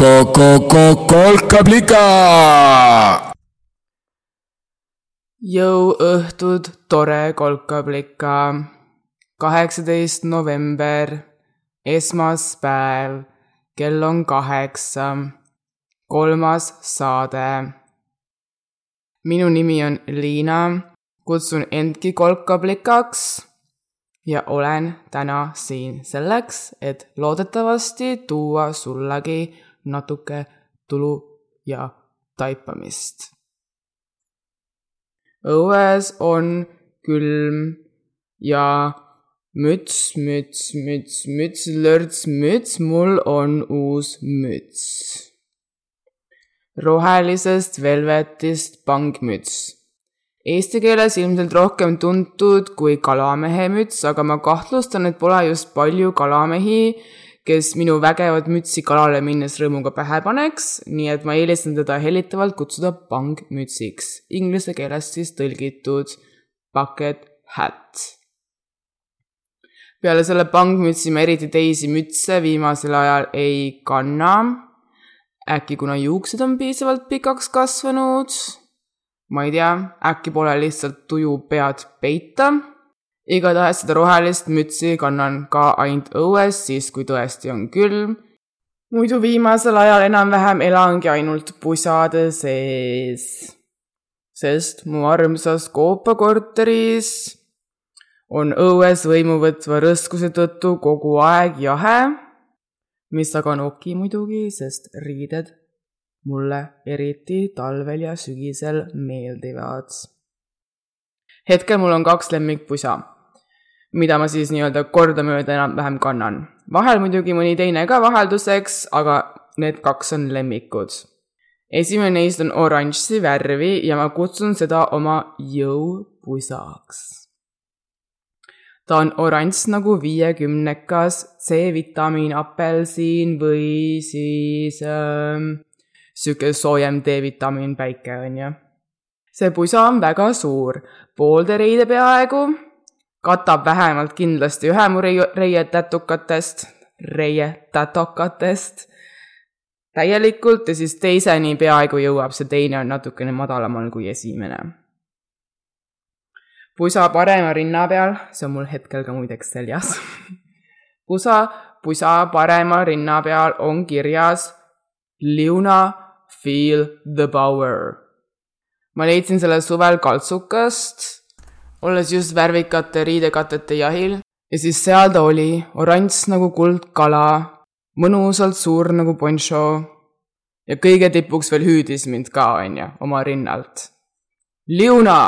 kolkablika. jõuõhtud, tore kolkablika. kaheksateist november, esmaspäev, kell on kaheksa. kolmas saade. minu nimi on Liina, kutsun endki kolkablikaks ja olen täna siin selleks, et loodetavasti tuua sullegi natuke tulu ja taipamist. õues on külm ja müts, müts, müts, müts, lörts, müts, mul on uus müts. rohelisest velvetist pangmüts Eesti keeles ilmselt rohkem tuntud kui kalamehemüts, aga ma kahtlustan, et pole just palju kalamehi, kes minu vägevat mütsi kalale minnes rõõmuga pähe paneks, nii et ma eelistan teda hellitavalt kutsuda pangmütsiks, inglise keelest siis tõlgitud bucket hat. peale selle pangmütsi ma eriti teisi mütse viimasel ajal ei kanna. äkki kuna juuksed on piisavalt pikaks kasvanud ma ei tea, äkki pole lihtsalt tuju pead peita. Igatahes seda rohelist mütsi kannan ka ainult õues, siis kui tõesti on külm. muidu viimasel ajal enam-vähem elangi ainult pusade sees. sest mu armsas Koopa korteris on õues võimu võtva rõskuse tõttu kogu aeg jahe, mis aga on oki muidugi, sest riided mulle eriti talvel ja sügisel meeldivad. hetkel mul on kaks lemmikpusa, mida ma siis nii-öelda kordamööda enam-vähem kannan. vahel muidugi mõni teine ka vahelduseks, aga need kaks on lemmikud. esimene neist on oranži värvi ja ma kutsun seda oma jõupusaks ta on oranž nagu viiekümnekas C-vitamiin, apelsin või siis äh, sihuke soojem D-vitamiin päike, on ju. see pusa on väga suur, poolde reide peaaegu, katab vähemalt kindlasti ühe mu reietätukatest, reietätokatest täielikult ja siis teiseni peaaegu jõuab, see teine on natukene madalamal kui esimene. pusa parema rinna peal, see on mul hetkel ka muideks seljas pusa, pusa parema rinna peal on kirjas Liuna Feel the power. ma leidsin selle suvel kaltsukast, olles just värvikate riidekatete jahil ja siis seal ta oli, oranž nagu kuldkala, mõnusalt suur nagu ponšo ja kõige tipuks veel hüüdis mind ka, onju, oma rinnalt. Liuna!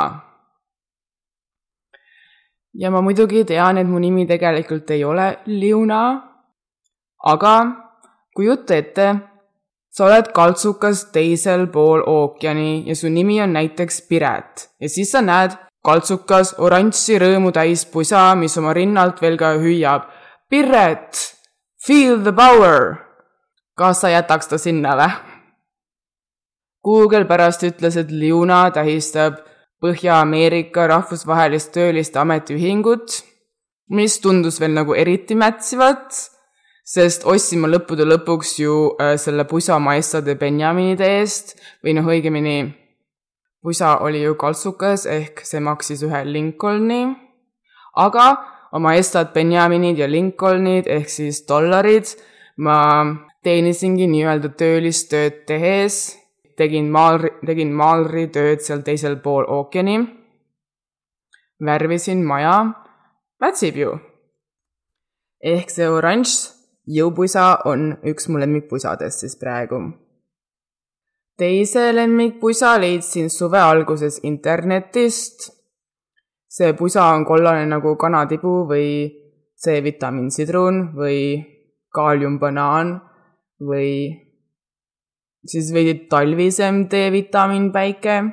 ja ma muidugi tean, et mu nimi tegelikult ei ole Liuna, aga kujuta ette, sa oled kaltsukas teisel pool ookeani ja su nimi on näiteks Piret ja siis sa näed kaltsukas oranži rõõmu täis pusa, mis oma rinnalt veel ka hüüab. Piret, feel the power. kas sa jätaks ta sinna või? Google pärast ütles, et Liuna tähistab Põhja-Ameerika rahvusvahelist tööliste ametiühingut, mis tundus veel nagu eriti mätsivat sest ostsin ma lõppude lõpuks ju äh, selle pusa maestade Benjaminide eest või noh, õigemini pusa oli ju kaltsukas ehk see maksis ühe Lincolni, aga oma estad Benjaminid ja Lincolnid ehk siis dollarid ma teenisingi nii-öelda töölistööd tehes, tegin maal, tegin maalritööd seal teisel pool ookeani, värvisin maja, mätsib ju. ehk see oranž jõupusa on üks mu lemmikpusadest siis praegu. Teise lemmikpusa leidsin suve alguses internetist. see pusa on kollane nagu kanatibu või C-vitamiin sidrun või kaaliumbanaan või siis veidi talvisem D-vitamiin päike.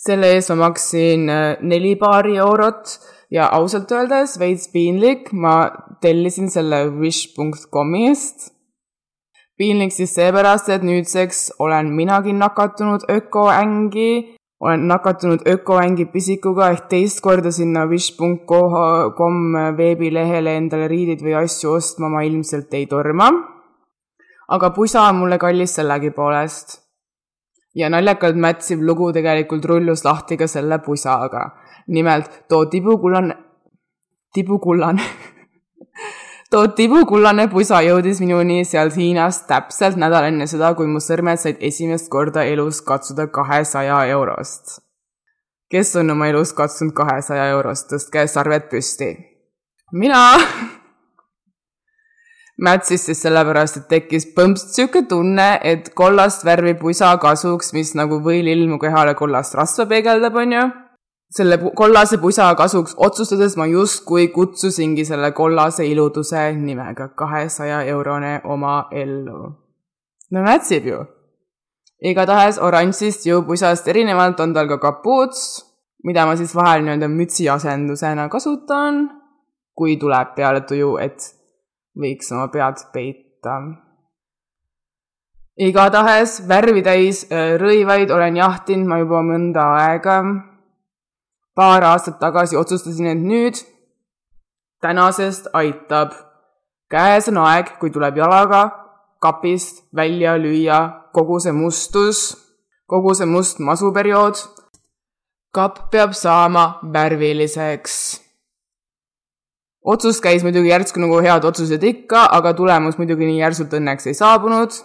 selle eest ma maksin äh, neli paari eurot ja ausalt öeldes veits piinlik, ma tellisin selle wish.com'ist. piinlik siis seepärast, et nüüdseks olen minagi nakatunud ökoängi, olen nakatunud ökoängi pisikuga ehk teist korda sinna wish.com veebilehele endale riideid või asju ostma ma ilmselt ei torma. aga pusa on mulle kallis sellegipoolest. ja naljakalt mätsiv lugu tegelikult rullus lahti ka selle pusaga. nimelt too tibukullane, tibukullane too tibukullane pusa jõudis minuni sealt Hiinast täpselt nädal enne seda, kui mu sõrmed said esimest korda elus katsuda kahesaja eurost. kes on oma elus katsunud kahesaja eurost, tõstke sarved püsti. mina mätsis siis sellepärast, et tekkis põmps sihuke tunne, et kollast värvi pusa kasuks, mis nagu võilill mu kehale kollast rasva peegeldab, onju. Selle kollase pusa kasuks otsustades ma justkui kutsusingi selle kollase iluduse nimega kahesaja eurone oma ellu. no mätsib ju. igatahes oranžist jõupusast erinevalt on tal ka kapuuts, mida ma siis vahel nii-öelda mütsi asendusena kasutan, kui tuleb peale tuju, et võiks oma pead peita. igatahes värvitäis äh, rõivaid olen jahtinud ma juba mõnda aega. Paar aastat tagasi otsustasin, et nüüd tänasest aitab. käes on aeg, kui tuleb jalaga kapist välja lüüa kogu see mustus, kogu see must masuperiood. kapp peab saama värviliseks otsus käis muidugi järsku nagu head otsused ikka, aga tulemus muidugi nii järsult õnneks ei saabunud.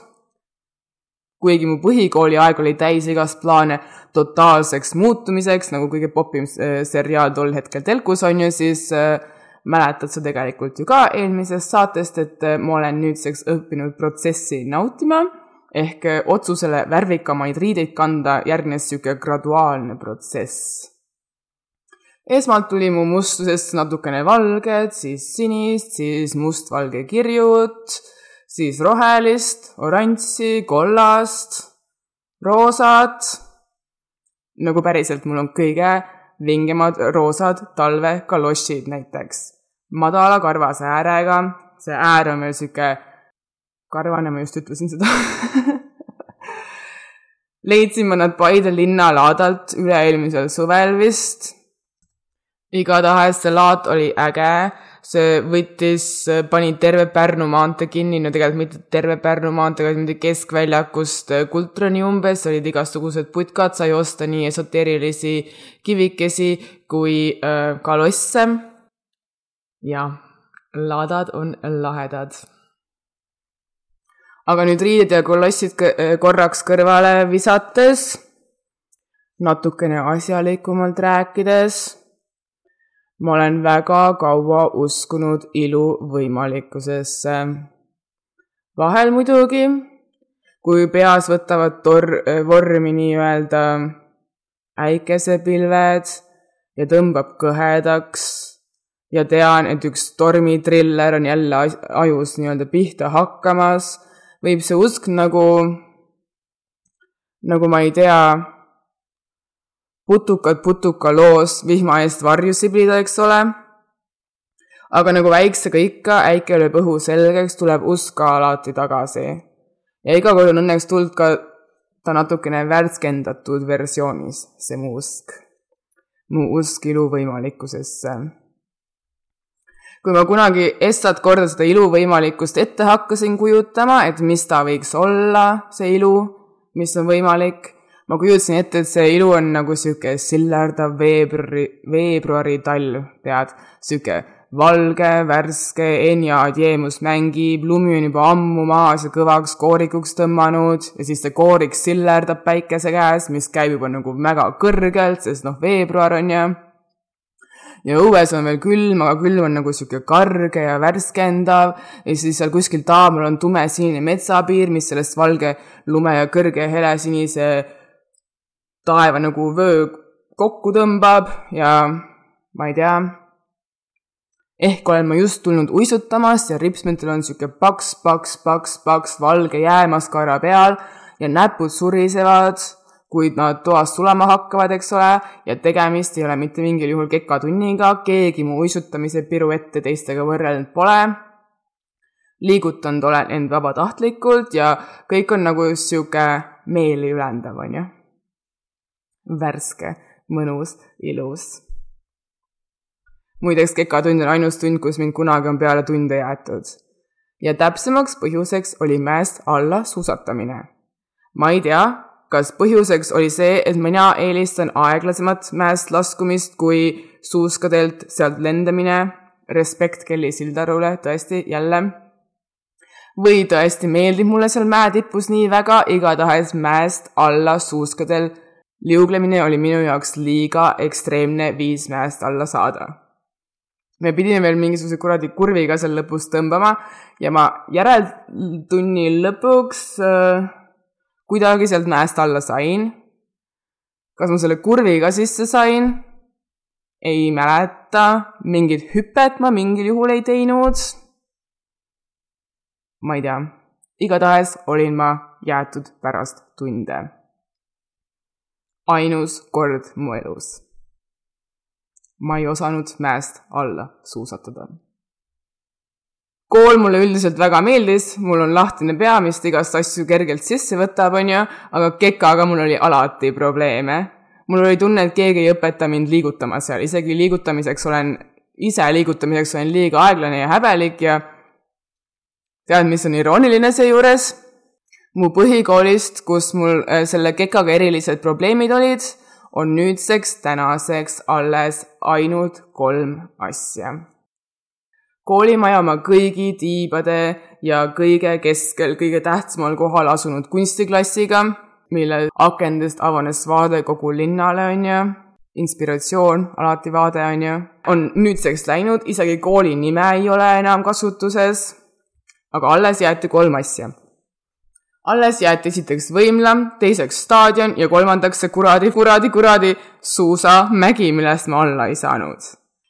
Kuigi mu põhikooli aeg oli täis igast plaane totaalseks muutumiseks, nagu kõige popim äh, seriaal tol hetkel telkus on ju, siis äh, mäletad sa tegelikult ju ka eelmisest saatest, et äh, ma olen nüüdseks õppinud protsessi nautima ehk otsusele värvikamaid riideid kanda järgnes niisugune graduaalne protsess. Esmalt tuli mu mustusest natukene valget, siis sinist, siis mustvalge kirjut, siis rohelist, oranži, kollast, roosat. nagu päriselt, mul on kõige vingemad roosad talvekalošid näiteks. madala karvase äärega, see äär on veel sihuke karvane, ma just ütlesin seda leidsin ma nad Paide linnalaadalt üle-eelmisel suvel vist igatahes see laat oli äge, see võttis, pani terve Pärnu maantee kinni, no tegelikult mitte terve Pärnu maantee, vaid mingi keskväljakust Kultroni umbes, olid igasugused putkad, sai osta nii esoteerilisi kivikesi kui äh, kalosse. jah, laadad on lahedad. aga nüüd riided ja kolossid korraks kõrvale visates, natukene asjalikumalt rääkides ma olen väga kaua uskunud ilu võimalikkusesse. vahel muidugi, kui peas võtavad tor-, vormi nii-öelda äikesepilved ja tõmbab kõhedaks ja tean, et üks tormitriller on jälle ajus nii-öelda pihta hakkamas, võib see usk nagu, nagu ma ei tea, putukad putuka loos vihma eest varju siblida, eks ole. aga nagu väiksega ikka, äike lööb õhu selgeks, tuleb usk ka alati tagasi. ja iga kord on õnneks tulnud ka ta natukene värskendatud versioonis, see mu usk. mu usk ilu võimalikkusesse. kui ma kunagi estat korda seda ilu võimalikkust ette hakkasin kujutama, et mis ta võiks olla, see ilu, mis on võimalik ma kujutasin ette, et see ilu on nagu sihuke sillardav veebruari, veebruari talv, tead, sihuke valge, värske, Enya Adjemus mängib, lumi on juba ammu maas ja kõvaks koorikuks tõmmanud ja siis see koorik sillerdab päikese käes, mis käib juba nagu väga kõrgelt, sest noh, veebruar on ju. ja õues on veel külm, aga külm on nagu sihuke karge ja värskendav ja siis seal kuskil taamal on tumesinine metsapiir, mis sellest valge lume ja kõrge helesinise taeva nagu vöö kokku tõmbab ja ma ei tea, ehk olen ma just tulnud uisutamast ja ripsmetel on sihuke paks, paks, paks, paks valge jäämaskara peal ja näpud surisevad, kuid nad toast sulama hakkavad, eks ole, ja tegemist ei ole mitte mingil juhul kekatunniga, keegi mu uisutamise piruette teistega võrrelnud pole. liigutanud olen end vabatahtlikult ja kõik on nagu sihuke meeli ülendav, onju värske, mõnus, ilus. muideks, kekatund on ainus tund, kus mind kunagi on peale tunde jäetud. ja täpsemaks põhjuseks oli mäest alla suusatamine. ma ei tea, kas põhjuseks oli see, et mina eelistan aeglasemat mäest laskumist kui suuskadelt sealt lendamine. respekt Kelly Sildarule, tõesti, jälle. või tõesti meeldib mulle seal mäetipus nii väga, igatahes mäest alla suuskadel liuglemine oli minu jaoks liiga ekstreemne viis mäest alla saada. me pidime veel mingisuguse kuradi kurviga seal lõpus tõmbama ja ma järeltunni lõpuks äh, kuidagi sealt mäest alla sain. kas ma selle kurviga sisse sain? ei mäleta, mingit hüpet ma mingil juhul ei teinud. ma ei tea, igatahes olin ma jäetud pärast tunde ainus kord mu elus. ma ei osanud mäest alla suusatada. kool mulle üldiselt väga meeldis, mul on lahtine pea, mis igast asju kergelt sisse võtab, onju, aga kekaga mul oli alati probleeme. mul oli tunne, et keegi ei õpeta mind liigutama seal, isegi liigutamiseks olen, ise liigutamiseks olen liiga aeglane ja häbelik ja tead, mis on irooniline seejuures mu põhikoolist, kus mul äh, selle kekaga erilised probleemid olid, on nüüdseks tänaseks alles ainult kolm asja. koolimaja oma kõigi tiibade ja kõige keskel, kõige tähtsamal kohal asunud kunstiklassiga, mille akendest avanes vaade kogu linnale, on ju, inspiratsioon, alati vaade, on ju, on nüüdseks läinud, isegi kooli nime ei ole enam kasutuses, aga alles jäeti kolm asja alles jäeti esiteks võimla, teiseks staadion ja kolmandaks see kuradi, kuradi, kuradi suusamägi, millest ma alla ei saanud.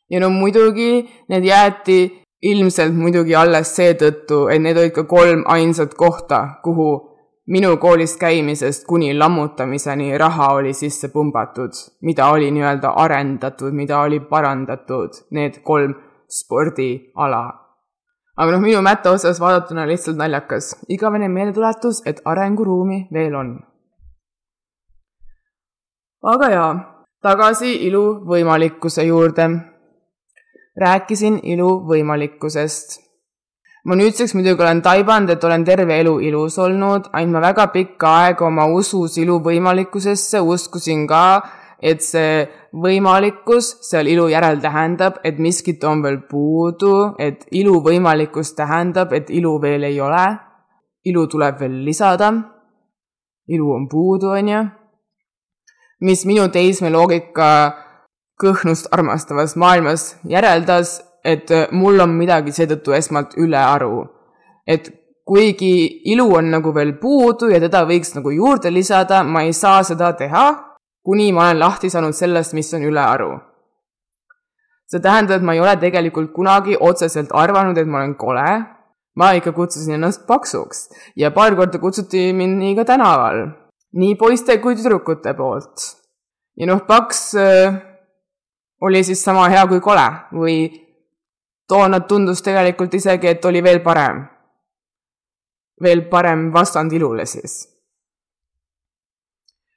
ja no muidugi need jäeti ilmselt muidugi alles seetõttu, et need olid ka kolm ainsat kohta, kuhu minu koolis käimisest kuni lammutamiseni raha oli sisse pumbatud, mida oli nii-öelda arendatud, mida oli parandatud, need kolm spordiala aga noh, minu mätta osas vaadatuna lihtsalt naljakas. igavene meeldetuletus, et arenguruumi veel on. aga jaa, tagasi ilu võimalikkuse juurde. rääkisin ilu võimalikkusest. ma nüüdseks muidugi olen taibanud, et olen terve elu ilus olnud, ainult ma väga pikka aega oma usus ilu võimalikkusesse uskusin ka, et see võimalikkus seal ilu järel tähendab, et miskit on veel puudu, et ilu võimalikkus tähendab, et ilu veel ei ole. ilu tuleb veel lisada. ilu on puudu, on ju. mis minu teismeloogika kõhnust armastavas maailmas järeldas, et mul on midagi seetõttu esmalt ülearu. et kuigi ilu on nagu veel puudu ja teda võiks nagu juurde lisada, ma ei saa seda teha kuni ma olen lahti saanud sellest, mis on ülearu. see tähendab, et ma ei ole tegelikult kunagi otseselt arvanud, et ma olen kole. ma ikka kutsusin ennast paksuks ja paar korda kutsuti mind nii ka tänaval, nii poiste kui tüdrukute poolt. ja noh, paks äh, oli siis sama hea kui kole või toona tundus tegelikult isegi, et oli veel parem. veel parem vastand ilule siis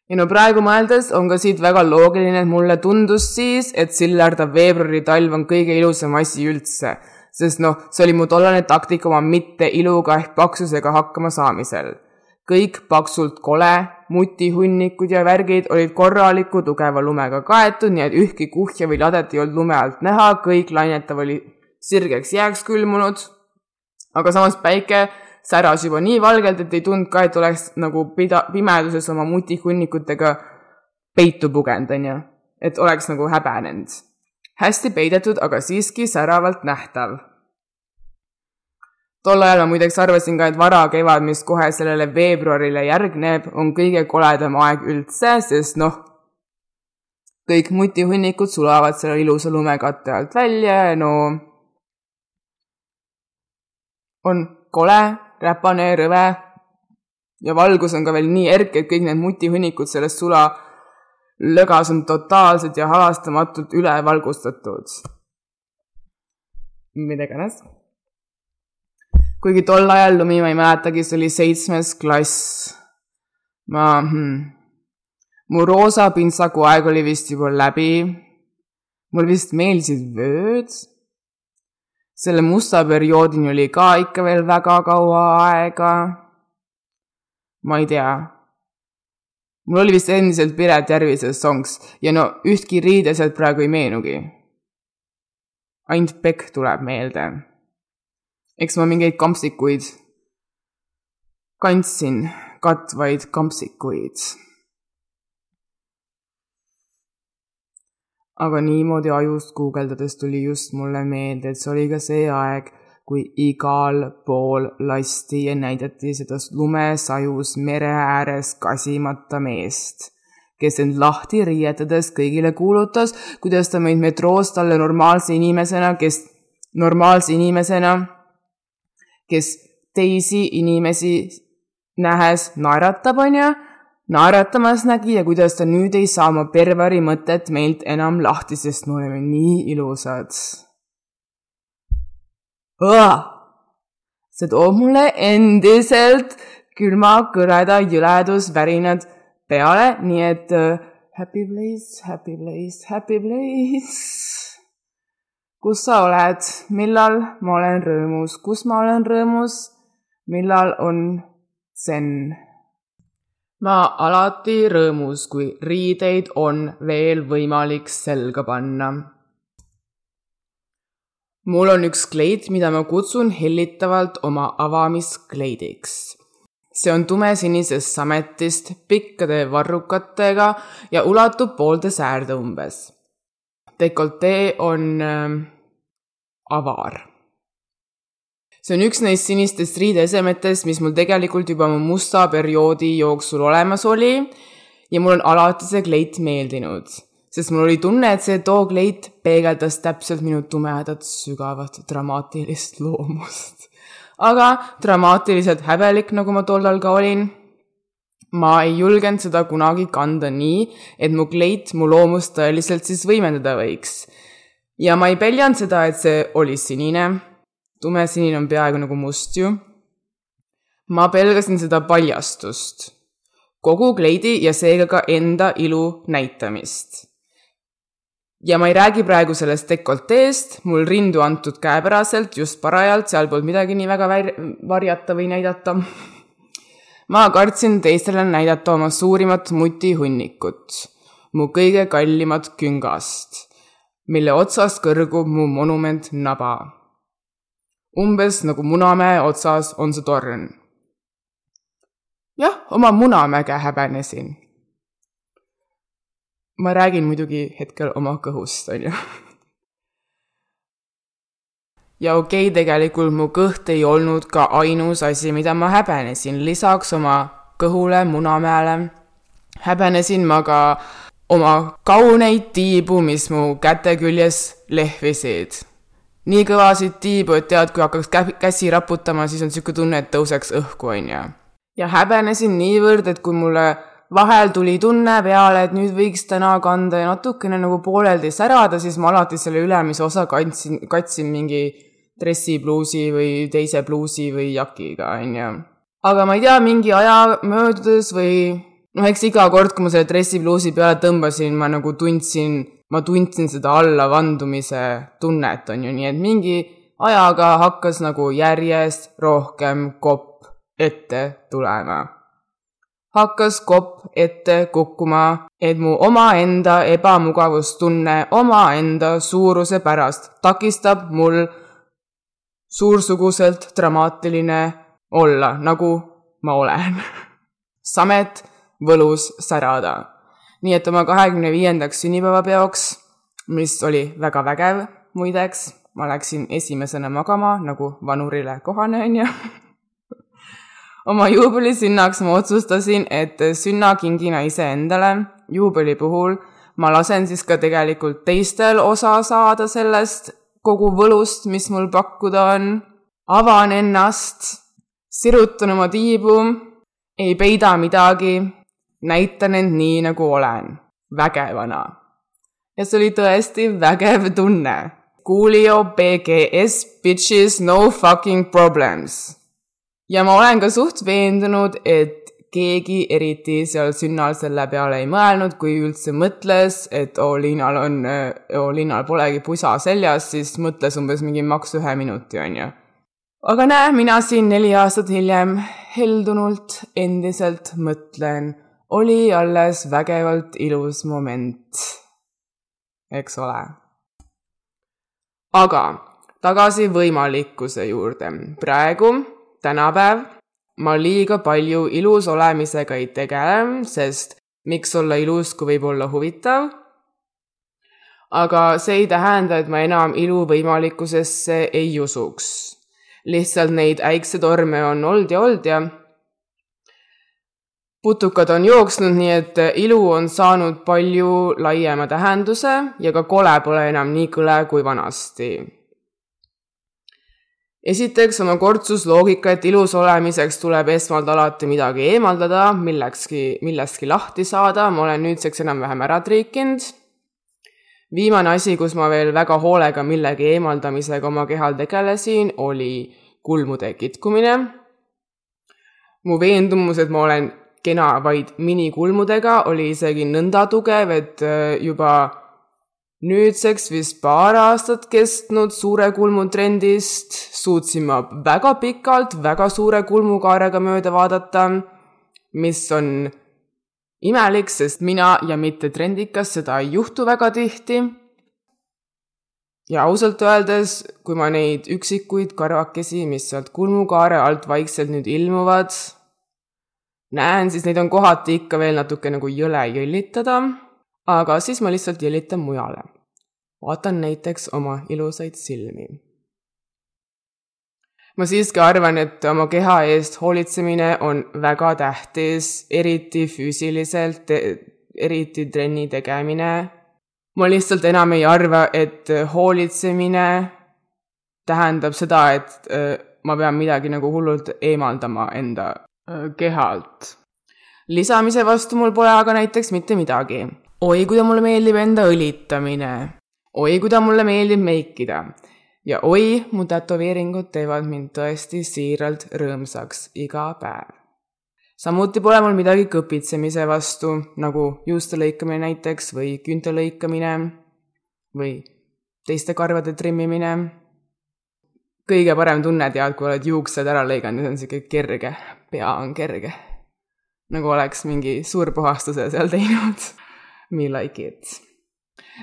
ja no praegu mõeldes on ka siit väga loogiline, et mulle tundus siis, et sillardav veebruari talv on kõige ilusam asi üldse, sest noh, see oli mu tollane taktika oma mitte iluga ehk paksusega hakkama saamisel. kõik paksult kole, mutihunnikud ja värgid olid korraliku tugeva lumega kaetud, nii et ühtki kuhja või ladet ei olnud lume alt näha, kõik lainetav oli sirgeks jääks külmunud. aga samas päike säras juba nii valgelt, et ei tundnud ka, et oleks nagu pida-, pimeduses oma mutihunnikutega peitu pugenud, onju. et oleks nagu häbenenud. hästi peidetud, aga siiski säravalt nähtav. tol ajal ma muideks arvasin ka, et varakevad, mis kohe sellele veebruarile järgneb, on kõige koledam aeg üldse, sest noh, kõik mutihunnikud sulavad selle ilusa lumekatte alt välja ja no on kole räpane, rõve ja valgus on ka veel nii erke, et kõik need mutihunnikud sellest sula lögas on totaalselt ja halastamatult ülevalgustatud. mida iganes. kuigi tol ajal lumi, ma ei mäletagi, see oli seitsmes klass. ma hmm,, mu roosa pintsaku aeg oli vist juba läbi. mul vist meeldisid vööd selle musta perioodini oli ka ikka veel väga kaua aega. ma ei tea. mul oli vist endiselt Piret Järvise songs ja no ühtki riide sealt praegu ei meenugi. ainult Beck tuleb meelde. eks ma mingeid kampsikuid kandsin, katvaid kampsikuid aga niimoodi ajust guugeldades tuli just mulle meelde, et see oli ka see aeg, kui igal pool lasti ja näidati seda lumesajus mere ääres kasimata meest, kes end lahti riietades kõigile kuulutas, kuidas ta meid metroos talle normaalse inimesena, kes, normaalse inimesena, kes teisi inimesi nähes naeratab, onju naeratamas nägi ja kuidas ta nüüd ei saa oma perveri mõtet meilt enam lahti, sest me oleme nii ilusad. see toob mulle endiselt külma kõreda jõledusvärinad peale, nii et uh, happy place, happy place, happy place. kus sa oled, millal ma olen rõõmus, kus ma olen rõõmus, millal on zen ma alati rõõmus, kui riideid on veel võimalik selga panna. mul on üks kleit, mida ma kutsun hellitavalt oma avamiskleidiks. see on tumesinisest sametist pikkade varrukatega ja ulatub poolde säärde umbes. dekoltee on äh, avar see on üks neist sinistest riideesemetest, mis mul tegelikult juba mu musta perioodi jooksul olemas oli ja mul on alati see kleit meeldinud, sest mul oli tunne, et see too kleit peegeldas täpselt minu tumedat, sügavat, dramaatilist loomust. aga dramaatiliselt häbelik, nagu ma tollal ka olin, ma ei julgenud seda kunagi kanda nii, et mu kleit mu loomust tõeliselt siis võimendada võiks. ja ma ei peljanud seda, et see oli sinine tumesinine on peaaegu nagu must ju. ma pelgasin seda paljastust, kogu kleidi ja seega ka enda ilu näitamist. ja ma ei räägi praegu sellest dekolteest, mul rindu antud käepäraselt just parajalt, seal polnud midagi nii väga varjata või näidata. ma kartsin teistele näidata oma suurimat mutihunnikut, mu kõige kallimat küngast, mille otsast kõrgub mu monument naba umbes nagu Munamäe otsas on see torn. jah, oma Munamäge häbenesin. ma räägin muidugi hetkel oma kõhust, on ju. ja okei okay,, tegelikult mu kõht ei olnud ka ainus asi, mida ma häbenesin, lisaks oma kõhule Munamäele häbenesin ma ka oma kauneid tiibu, mis mu käte küljes lehvisid nii kõvasid tiibu, et tead, kui hakkaks käsi raputama, siis on niisugune tunne, et tõuseks õhku, on ju. ja häbenesin niivõrd, et kui mulle vahel tuli tunne peale, et nüüd võiks täna kanda ja natukene nagu pooleldi särada, siis ma alati selle ülemise osa kandsin, katsin mingi dressipluusi või teise pluusi või jakiga, on ju. aga ma ei tea, mingi aja möödudes või noh, eks iga kord, kui ma selle dressipluusi peale tõmbasin, ma nagu tundsin ma tundsin seda allavandumise tunnet, on ju, nii et mingi ajaga hakkas nagu järjest rohkem kopp ette tulema. hakkas kopp ette kukkuma, et mu omaenda ebamugavustunne omaenda suuruse pärast takistab mul suursuguselt dramaatiline olla, nagu ma olen. samet võlus särada nii et oma kahekümne viiendaks sünnipäevapeoks, mis oli väga vägev muideks, ma läksin esimesena magama, nagu vanurile kohane, on ju. oma juubelisünnaks ma otsustasin, et sünnakingina iseendale juubeli puhul ma lasen siis ka tegelikult teistel osa saada sellest kogu võlust, mis mul pakkuda on. avan ennast, sirutan oma tiibu, ei peida midagi näitan end nii, nagu olen, vägevana. ja see oli tõesti vägev tunne. Coolio BGS bitches no fucking problems. ja ma olen ka suht veendunud, et keegi eriti seal sünnal selle peale ei mõelnud, kui üldse mõtles, et oo, Liinal on, oo, Liinal polegi pusa seljas, siis mõtles umbes mingi maks ühe minuti, onju. aga näe, mina siin neli aastat hiljem heldunult endiselt mõtlen, oli alles vägevalt ilus moment. eks ole. aga tagasi võimalikkuse juurde. praegu, tänapäev ma liiga palju ilus olemisega ei tegele, sest miks olla ilus, kui võib olla huvitav. aga see ei tähenda, et ma enam ilu võimalikkusesse ei usuks. lihtsalt neid äiksetorme on olnud ja olnud ja putukad on jooksnud, nii et ilu on saanud palju laiema tähenduse ja ka kole pole enam nii kõle kui vanasti esiteks oma kortsusloogika, et ilus olemiseks tuleb esmalt alati midagi eemaldada, millekski, millestki lahti saada, ma olen nüüdseks enam-vähem ära triikinud. viimane asi, kus ma veel väga hoolega millegi eemaldamisega oma kehal tegelesin, oli kulmude kitkumine. mu veendumus, et ma olen kena vaid minikulmudega, oli isegi nõnda tugev, et äh, juba nüüdseks vist paar aastat kestnud suure kulmu trendist suutsin ma väga pikalt väga suure kulmukaarega mööda vaadata, mis on imelik, sest mina ja mitte trendikas seda ei juhtu väga tihti. ja ausalt öeldes, kui ma neid üksikuid karvakesi, mis sealt kulmukaare alt vaikselt nüüd ilmuvad, näen, siis neid on kohati ikka veel natuke nagu jõle jõllitada aga siis ma lihtsalt jõlitan mujale. vaatan näiteks oma ilusaid silmi. ma siiski arvan, et oma keha eest hoolitsemine on väga tähtis, eriti füüsiliselt, eriti trenni tegemine. ma lihtsalt enam ei arva, et hoolitsemine tähendab seda, et äh, ma pean midagi nagu hullult eemaldama enda kehalt lisamise vastu mul pole aga näiteks mitte midagi oi, kui ta mulle meeldib enda õlitamine. oi, kui ta mulle meeldib meikida. ja oi, mu tätoveeringud teevad mind tõesti siiralt rõõmsaks iga päev. samuti pole mul midagi kõpitsemise vastu, nagu juuste lõikamine näiteks või küünte lõikamine või teiste karvade trimmimine. Kõige parem tunne tead, kui oled juuksed ära lõiganud see on sihuke kerge, pea on kerge. nagu oleks mingi suur puhastuse seal teinud me like it.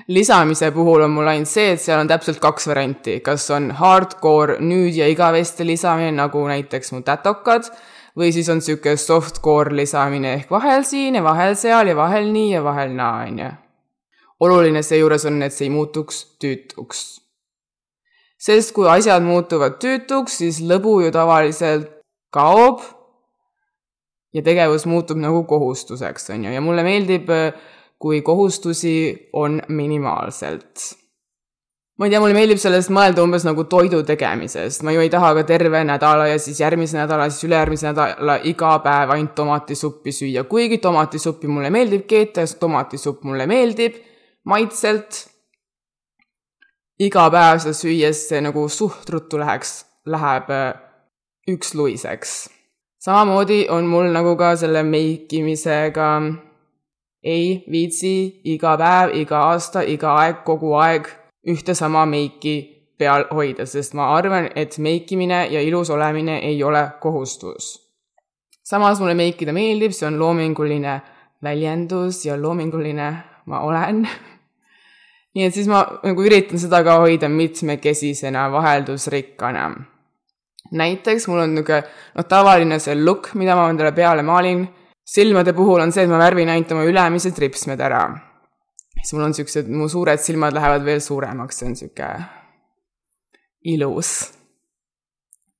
lisamise puhul on mul ainult see, et seal on täpselt kaks varianti, kas on hardcore nüüd ja igavesti lisamine, nagu näiteks mu tätokad, või siis on niisugune softcore lisamine ehk vahel siin ja vahel seal ja vahel nii ja vahel naa, on ju. oluline seejuures on, et see ei muutuks tüütuks. Sest kui asjad muutuvad tüütuks, siis lõbu ju tavaliselt kaob ja tegevus muutub nagu kohustuseks, on ju, ja mulle meeldib äh, kui kohustusi on minimaalselt. ma ei tea, mulle meeldib sellest mõelda umbes nagu toidu tegemisest, ma ju ei taha ka terve nädala ja siis järgmise nädala, siis ülejärgmise nädala iga päev ainult tomatisuppi süüa, kuigi tomatisuppi mulle meeldib keeta ja tomatisupp mulle meeldib maitselt. Iga päev seda süües see nagu suht ruttu läheks, läheb äh, üksluiseks. samamoodi on mul nagu ka selle meikimisega ei viitsi iga päev, iga aasta, iga aeg, kogu aeg ühte sama meiki peal hoida, sest ma arvan, et meikimine ja ilus olemine ei ole kohustus. samas mulle meikida meeldib, see on loominguline väljendus ja loominguline ma olen nii et siis ma nagu üritan seda ka hoida mitmekesisena, vaheldusrikkana. näiteks mul on niisugune noh, tavaline see look, mida ma endale peale maalin silmade puhul on see, et ma värvin ainult oma ülemised ripsmed ära. siis mul on siuksed, mu suured silmad lähevad veel suuremaks, see on sihuke ilus.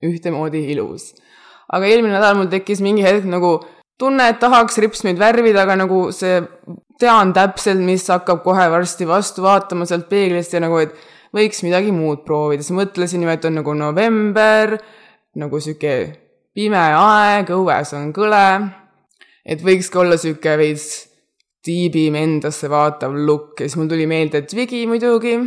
ühtemoodi ilus. aga eelmine nädal mul tekkis mingi hetk nagu tunne, et tahaks ripsmeid värvida, aga nagu see, tean täpselt, mis hakkab kohe varsti vastu vaatama sealt peeglist ja nagu, et võiks midagi muud proovida, siis mõtlesin ju, et on nagu november, nagu sihuke pime aeg, õues on kõle et võiks ka olla sihuke veits tiibim endasse vaatav look ja siis mul tuli meelde Twigi muidugi.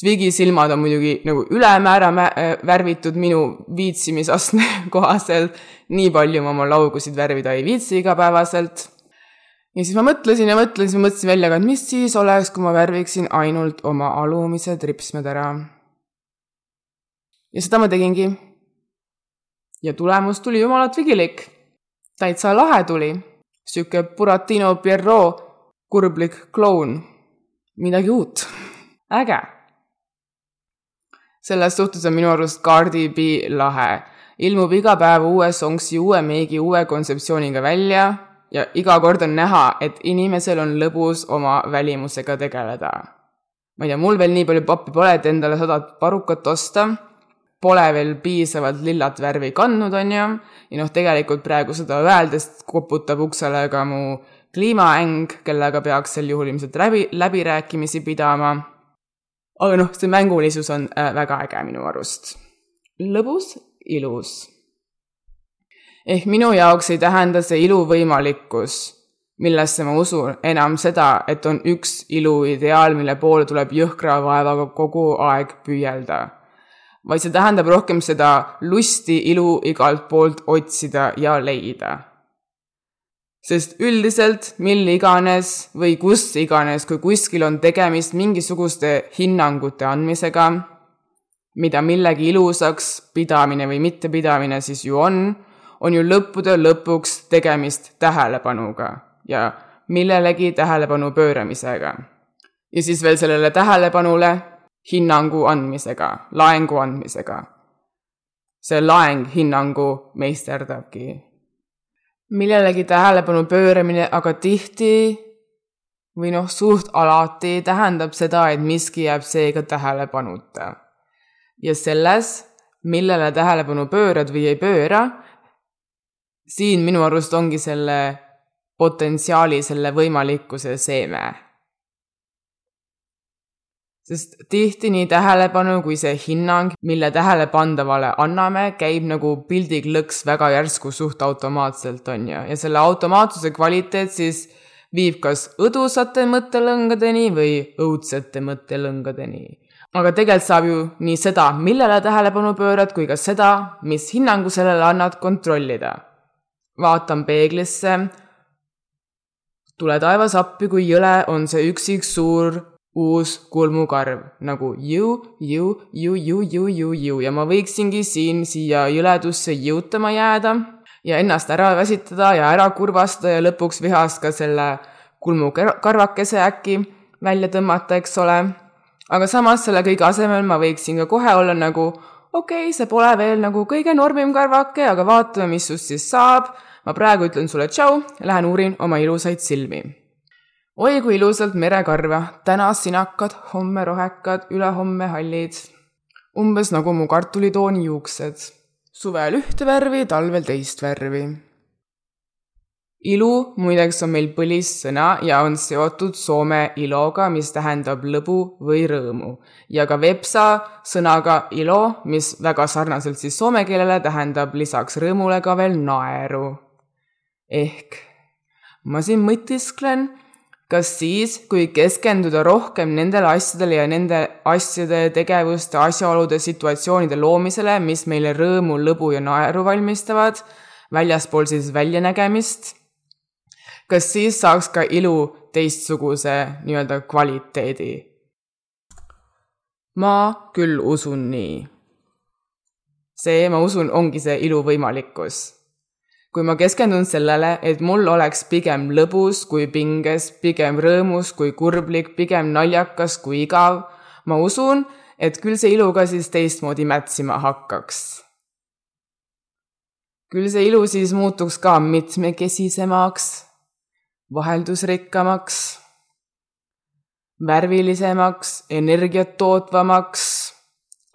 Twigi silmad on muidugi nagu ülemäära äh, värvitud minu viitsimisastme kohaselt. nii palju ma oma laugusid värvida ei viitsi igapäevaselt. Ja siis ma mõtlesin ja mõtlesin, mõtlesin välja ka, et mis siis oleks, kui ma värviksin ainult oma alumised ripsmed ära. ja seda ma tegingi. ja tulemus tuli jumala tvigilik. täitsa lahe tuli. sihuke Buratino Pierrot kurblik kloun. midagi uut. äge selles suhtes on minu arust Cardi B lahe. ilmub iga päev uue songsi, uue meigi, uue kontseptsiooniga välja ja iga kord on näha, et inimesel on lõbus oma välimusega tegeleda. ma ei tea, mul veel nii palju pappi pole, et endale sadat parukat osta. Pole veel piisavalt lillat värvi kandnud, on ju, ja noh, tegelikult praegu seda öeldes koputab uksele ka mu kliimaäng, kellega peaks sel juhul ilmselt läbi, läbirääkimisi pidama aga noh, see mängulisus on äh, väga äge minu arust. lõbus, ilus. Ehk minu jaoks ei tähenda see ilu võimalikkus, millesse ma usun, enam seda, et on üks iluideaal, mille poole tuleb jõhkra vaevaga kogu aeg püüelda. vaid see tähendab rohkem seda lusti ilu igalt poolt otsida ja leida sest üldiselt mil iganes või kus iganes, kui kuskil on tegemist mingisuguste hinnangute andmisega, mida millegi ilusaks pidamine või mittepidamine siis ju on, on ju lõppude lõpuks tegemist tähelepanuga ja millelegi tähelepanu pööramisega. ja siis veel sellele tähelepanule hinnangu andmisega, laengu andmisega. see laeng hinnangu meisterdabki millelegi tähelepanu pööramine aga tihti või noh, suht alati tähendab seda, et miski jääb seega tähelepanuta. ja selles, millele tähelepanu pöörad või ei pööra, siin minu arust ongi selle potentsiaali, selle võimalikkuse seeme sest tihti nii tähelepanu kui see hinnang, mille tähelepandavale anname, käib nagu pildiklõks väga järsku suht automaatselt, on ju, ja selle automaatsuse kvaliteet siis viib kas õdusate mõttelõngadeni või õudsete mõttelõngadeni. aga tegelikult saab ju nii seda, millele tähelepanu pöörad, kui ka seda, mis hinnangu sellele annad, kontrollida. Vaatan peeglisse, tule taevas appi, kui jõle on see üksik suur uus kulmukarv nagu ju, ju, ju, ju, ju, ju, ju ja ma võiksingi siin siia jõledusse jõutama jääda ja ennast ära väsitada ja ära kurvastada ja lõpuks vihast ka selle kulmukarvakese äkki välja tõmmata, eks ole. aga samas selle kõige asemel ma võiksin ka kohe olla nagu okei okay,, see pole veel nagu kõige normim karvake, aga vaatame, mis sust siis saab. Ma praegu ütlen sulle tšau, lähen uurin oma ilusaid silmi oi kui ilusalt merekarva, täna sinakad, homme rohekad, ülehomme hallid. umbes nagu mu kartulitooni juuksed. suvel ühte värvi, talvel teist värvi. ilu muideks on meil põlissõna ja on seotud soome iloga, mis tähendab lõbu või rõõmu ja ka vepsa sõnaga ilo, mis väga sarnaselt siis soome keelele tähendab lisaks rõõmule ka veel naeru. Ehk ma siin mõtisklen kas siis, kui keskenduda rohkem nendele asjadele ja nende asjade, tegevuste, asjaolude, situatsioonide loomisele, mis meile rõõmu, lõbu ja naeru valmistavad, väljaspool siis väljanägemist, kas siis saaks ka ilu teistsuguse nii-öelda kvaliteedi? ma küll usun nii. see, ma usun, ongi see ilu võimalikkus kui ma keskendun sellele, et mul oleks pigem lõbus kui pinges, pigem rõõmus kui kurblik, pigem naljakas kui igav, ma usun, et küll see ilu ka siis teistmoodi mätsima hakkaks. küll see ilu siis muutuks ka mitmekesisemaks, vaheldusrikkamaks, värvilisemaks, energiat tootvamaks,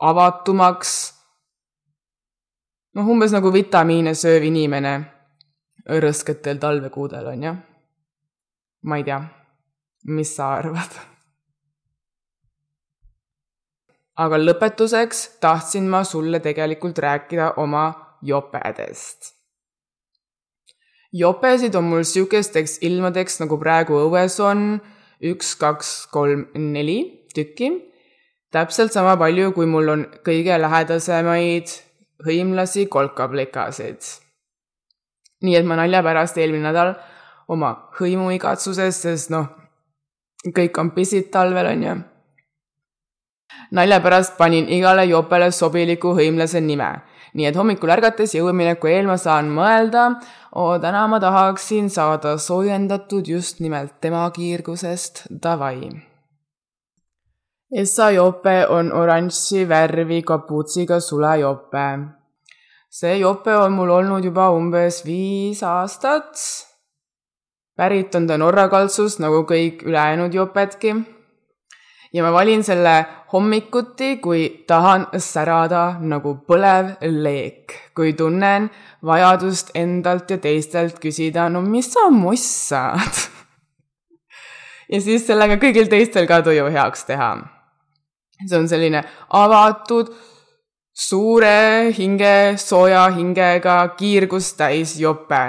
avatumaks noh, umbes nagu vitamiine sööv inimene rõsketel talvekuudel, on ju. ma ei tea, mis sa arvad? aga lõpetuseks tahtsin ma sulle tegelikult rääkida oma jopedest. jopesid on mul sihukesteks ilmadeks, nagu praegu õues on, üks, kaks, kolm, neli tükki täpselt sama palju, kui mul on kõige lähedasemaid hõimlasi kolkaplikasid. nii et ma nalja pärast eelmine nädal oma hõimu igatsuses, sest noh, kõik on pissid talvel, on ju. nalja pärast panin igale jopele sobiliku hõimlase nime nii et hommikul ärgates jõuamineku eel ma saan mõelda, oo täna ma tahaksin saada soojendatud just nimelt tema kiirgusest, davai. Essa jope on oranži värvi kapuutsiga sulejope. see jope on mul olnud juba umbes viis aastat. pärit on ta Norra kaltsust nagu kõik ülejäänud jopedki ja ma valin selle hommikuti, kui tahan särada nagu põlev leek, kui tunnen vajadust endalt ja teistelt küsida, no mis sa mossad ja siis sellega kõigil teistel ka tuju heaks teha. See on selline avatud, suure hinge, sooja hingega, kiirgust täis jope.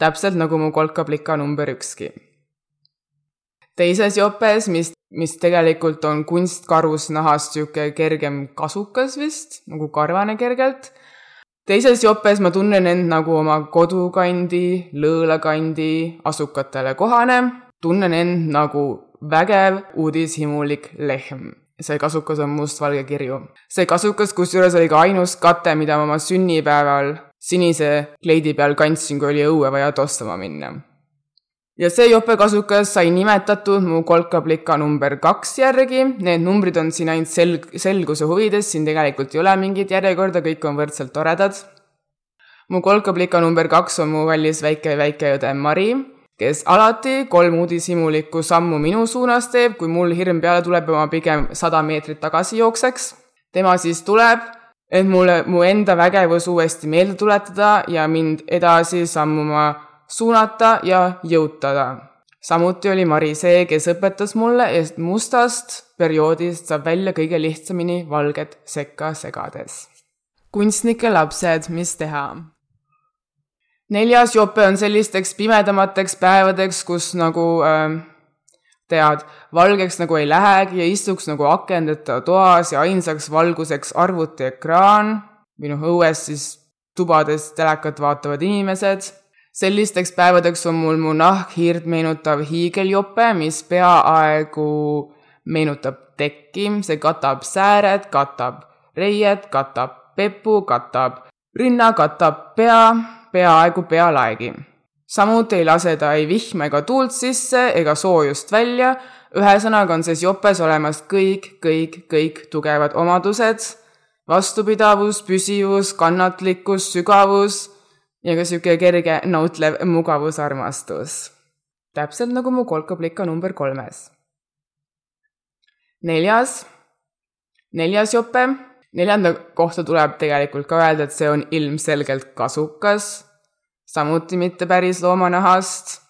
täpselt nagu mu kolkablika number ükski teises jopes, mis mis tegelikult on kunstkarusnahast niisugune kergem kasukas vist, nagu karvane kergelt. teises jopes ma tunnen end nagu oma kodukandi, lõõlakandi asukatele kohane, tunnen end nagu vägev uudishimulik lehm. See kasukas on mustvalge kirju. see kasukas, kusjuures oli ka ainus kate, mida ma oma sünnipäeval sinise kleidi peal kandsin, kui oli õue vaja tossama minna ja see jopekasukas sai nimetatud mu kolkablika number kaks järgi, need numbrid on siin ainult selg-, selguse huvides, siin tegelikult ei ole mingit järjekorda, kõik on võrdselt toredad. mu kolkablika number kaks on mu kallis väike väikeõde Mari, kes alati kolm uudishimulikku sammu minu suunas teeb, kui mul hirm peale tuleb ja ma pigem sada meetrit tagasi jookseks. tema siis tuleb, et mulle mu enda vägevus uuesti meelde tuletada ja mind edasi sammuma suunata ja jõutada. samuti oli Mari see, kes õpetas mulle, et mustast perioodist saab välja kõige lihtsamini valget sekka segades. kunstnike lapsed, mis teha? Neljas jope on sellisteks pimedamateks päevadeks, kus nagu äh, tead, valgeks nagu ei lähegi ja istuks nagu akendeta toas ja ainsaks valguseks arvutiekraan või noh, õues siis tubades telekat vaatavad inimesed. Sellisteks päevadeks on mul mu nahk hiirt meenutav hiigeljope, mis peaaegu meenutab tekki, see katab sääred, katab reied, katab pepu, katab rinna, katab pea, peaaegu pealaegi. samuti ei lase ta ei vihma ega tuult sisse ega soojust välja, ühesõnaga on selles jopes olemas kõik, kõik, kõik tugevad omadused, vastupidavus, püsivus, kannatlikkus, sügavus ja ka sihuke kerge nautlev mugavusarmastus. täpselt nagu mu kolkaplika number kolmes. neljas, neljas jope, neljanda kohta tuleb tegelikult ka öelda, et see on ilmselgelt kasukas, samuti mitte päris loomanahast.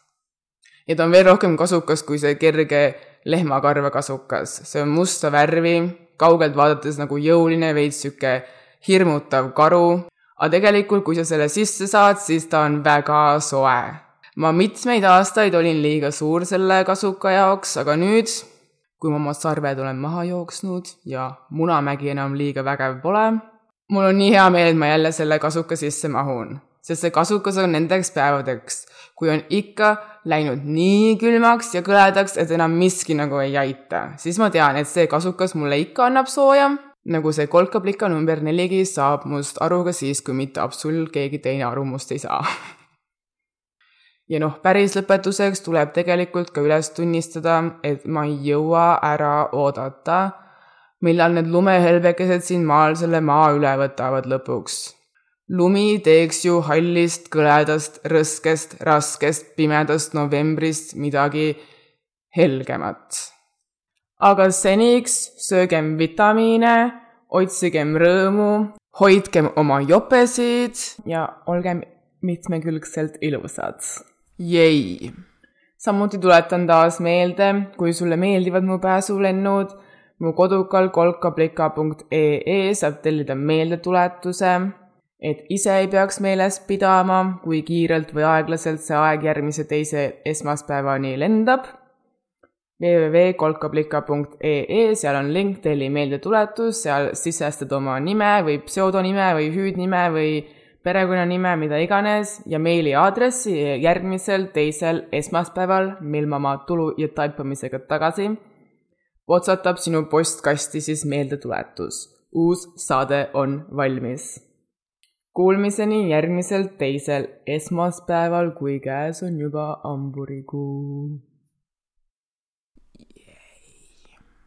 ja ta on veel rohkem kasukas kui see kerge lehmakarva kasukas, see on musta värvi, kaugelt vaadates nagu jõuline, veits sihuke hirmutav karu aga tegelikult, kui sa selle sisse saad, siis ta on väga soe. ma mitmeid aastaid olin liiga suur selle kasuka jaoks, aga nüüd, kui ma oma sarved olen maha jooksnud ja Munamägi enam liiga vägev pole, mul on nii hea meel, et ma jälle selle kasuka sisse mahun, sest see kasukas on nendeks päevadeks, kui on ikka läinud nii külmaks ja kõledaks, et enam miski nagu ei aita, siis ma tean, et see kasukas mulle ikka annab sooja nagu see kolkablika number neligi saab must aru ka siis, kui mitte absoluut keegi teine aru must ei saa. ja noh, päris lõpetuseks tuleb tegelikult ka üles tunnistada, et ma ei jõua ära oodata, millal need lumehelbekesed siin maal selle maa üle võtavad lõpuks. lumi teeks ju hallist, kõledast, rõskest, raskest, pimedast novembrist midagi helgemat aga seniks söögem vitamiine, otsigem rõõmu, hoidkem oma jopesid ja olgem mitmekülgselt ilusad. Jei! samuti tuletan taas meelde, kui sulle meeldivad mu pääsulennud, mu kodukal kolkablika.ee saab tellida meeldetuletuse, et ise ei peaks meeles pidama, kui kiirelt või aeglaselt see aeg järgmise teise esmaspäevani lendab www.kolkablika.ee, seal on link telli meeldetuletus, seal sisestad oma nime või pseudonime või hüüdnime või perekonnanime, mida iganes ja meiliaadressi järgmisel teisel esmaspäeval, mil ma oma tulu ja taipamisega tagasi otsatab sinu postkasti siis meeldetuletus. uus saade on valmis. Kuulmiseni järgmisel teisel esmaspäeval, kui käes on juba hamburikuu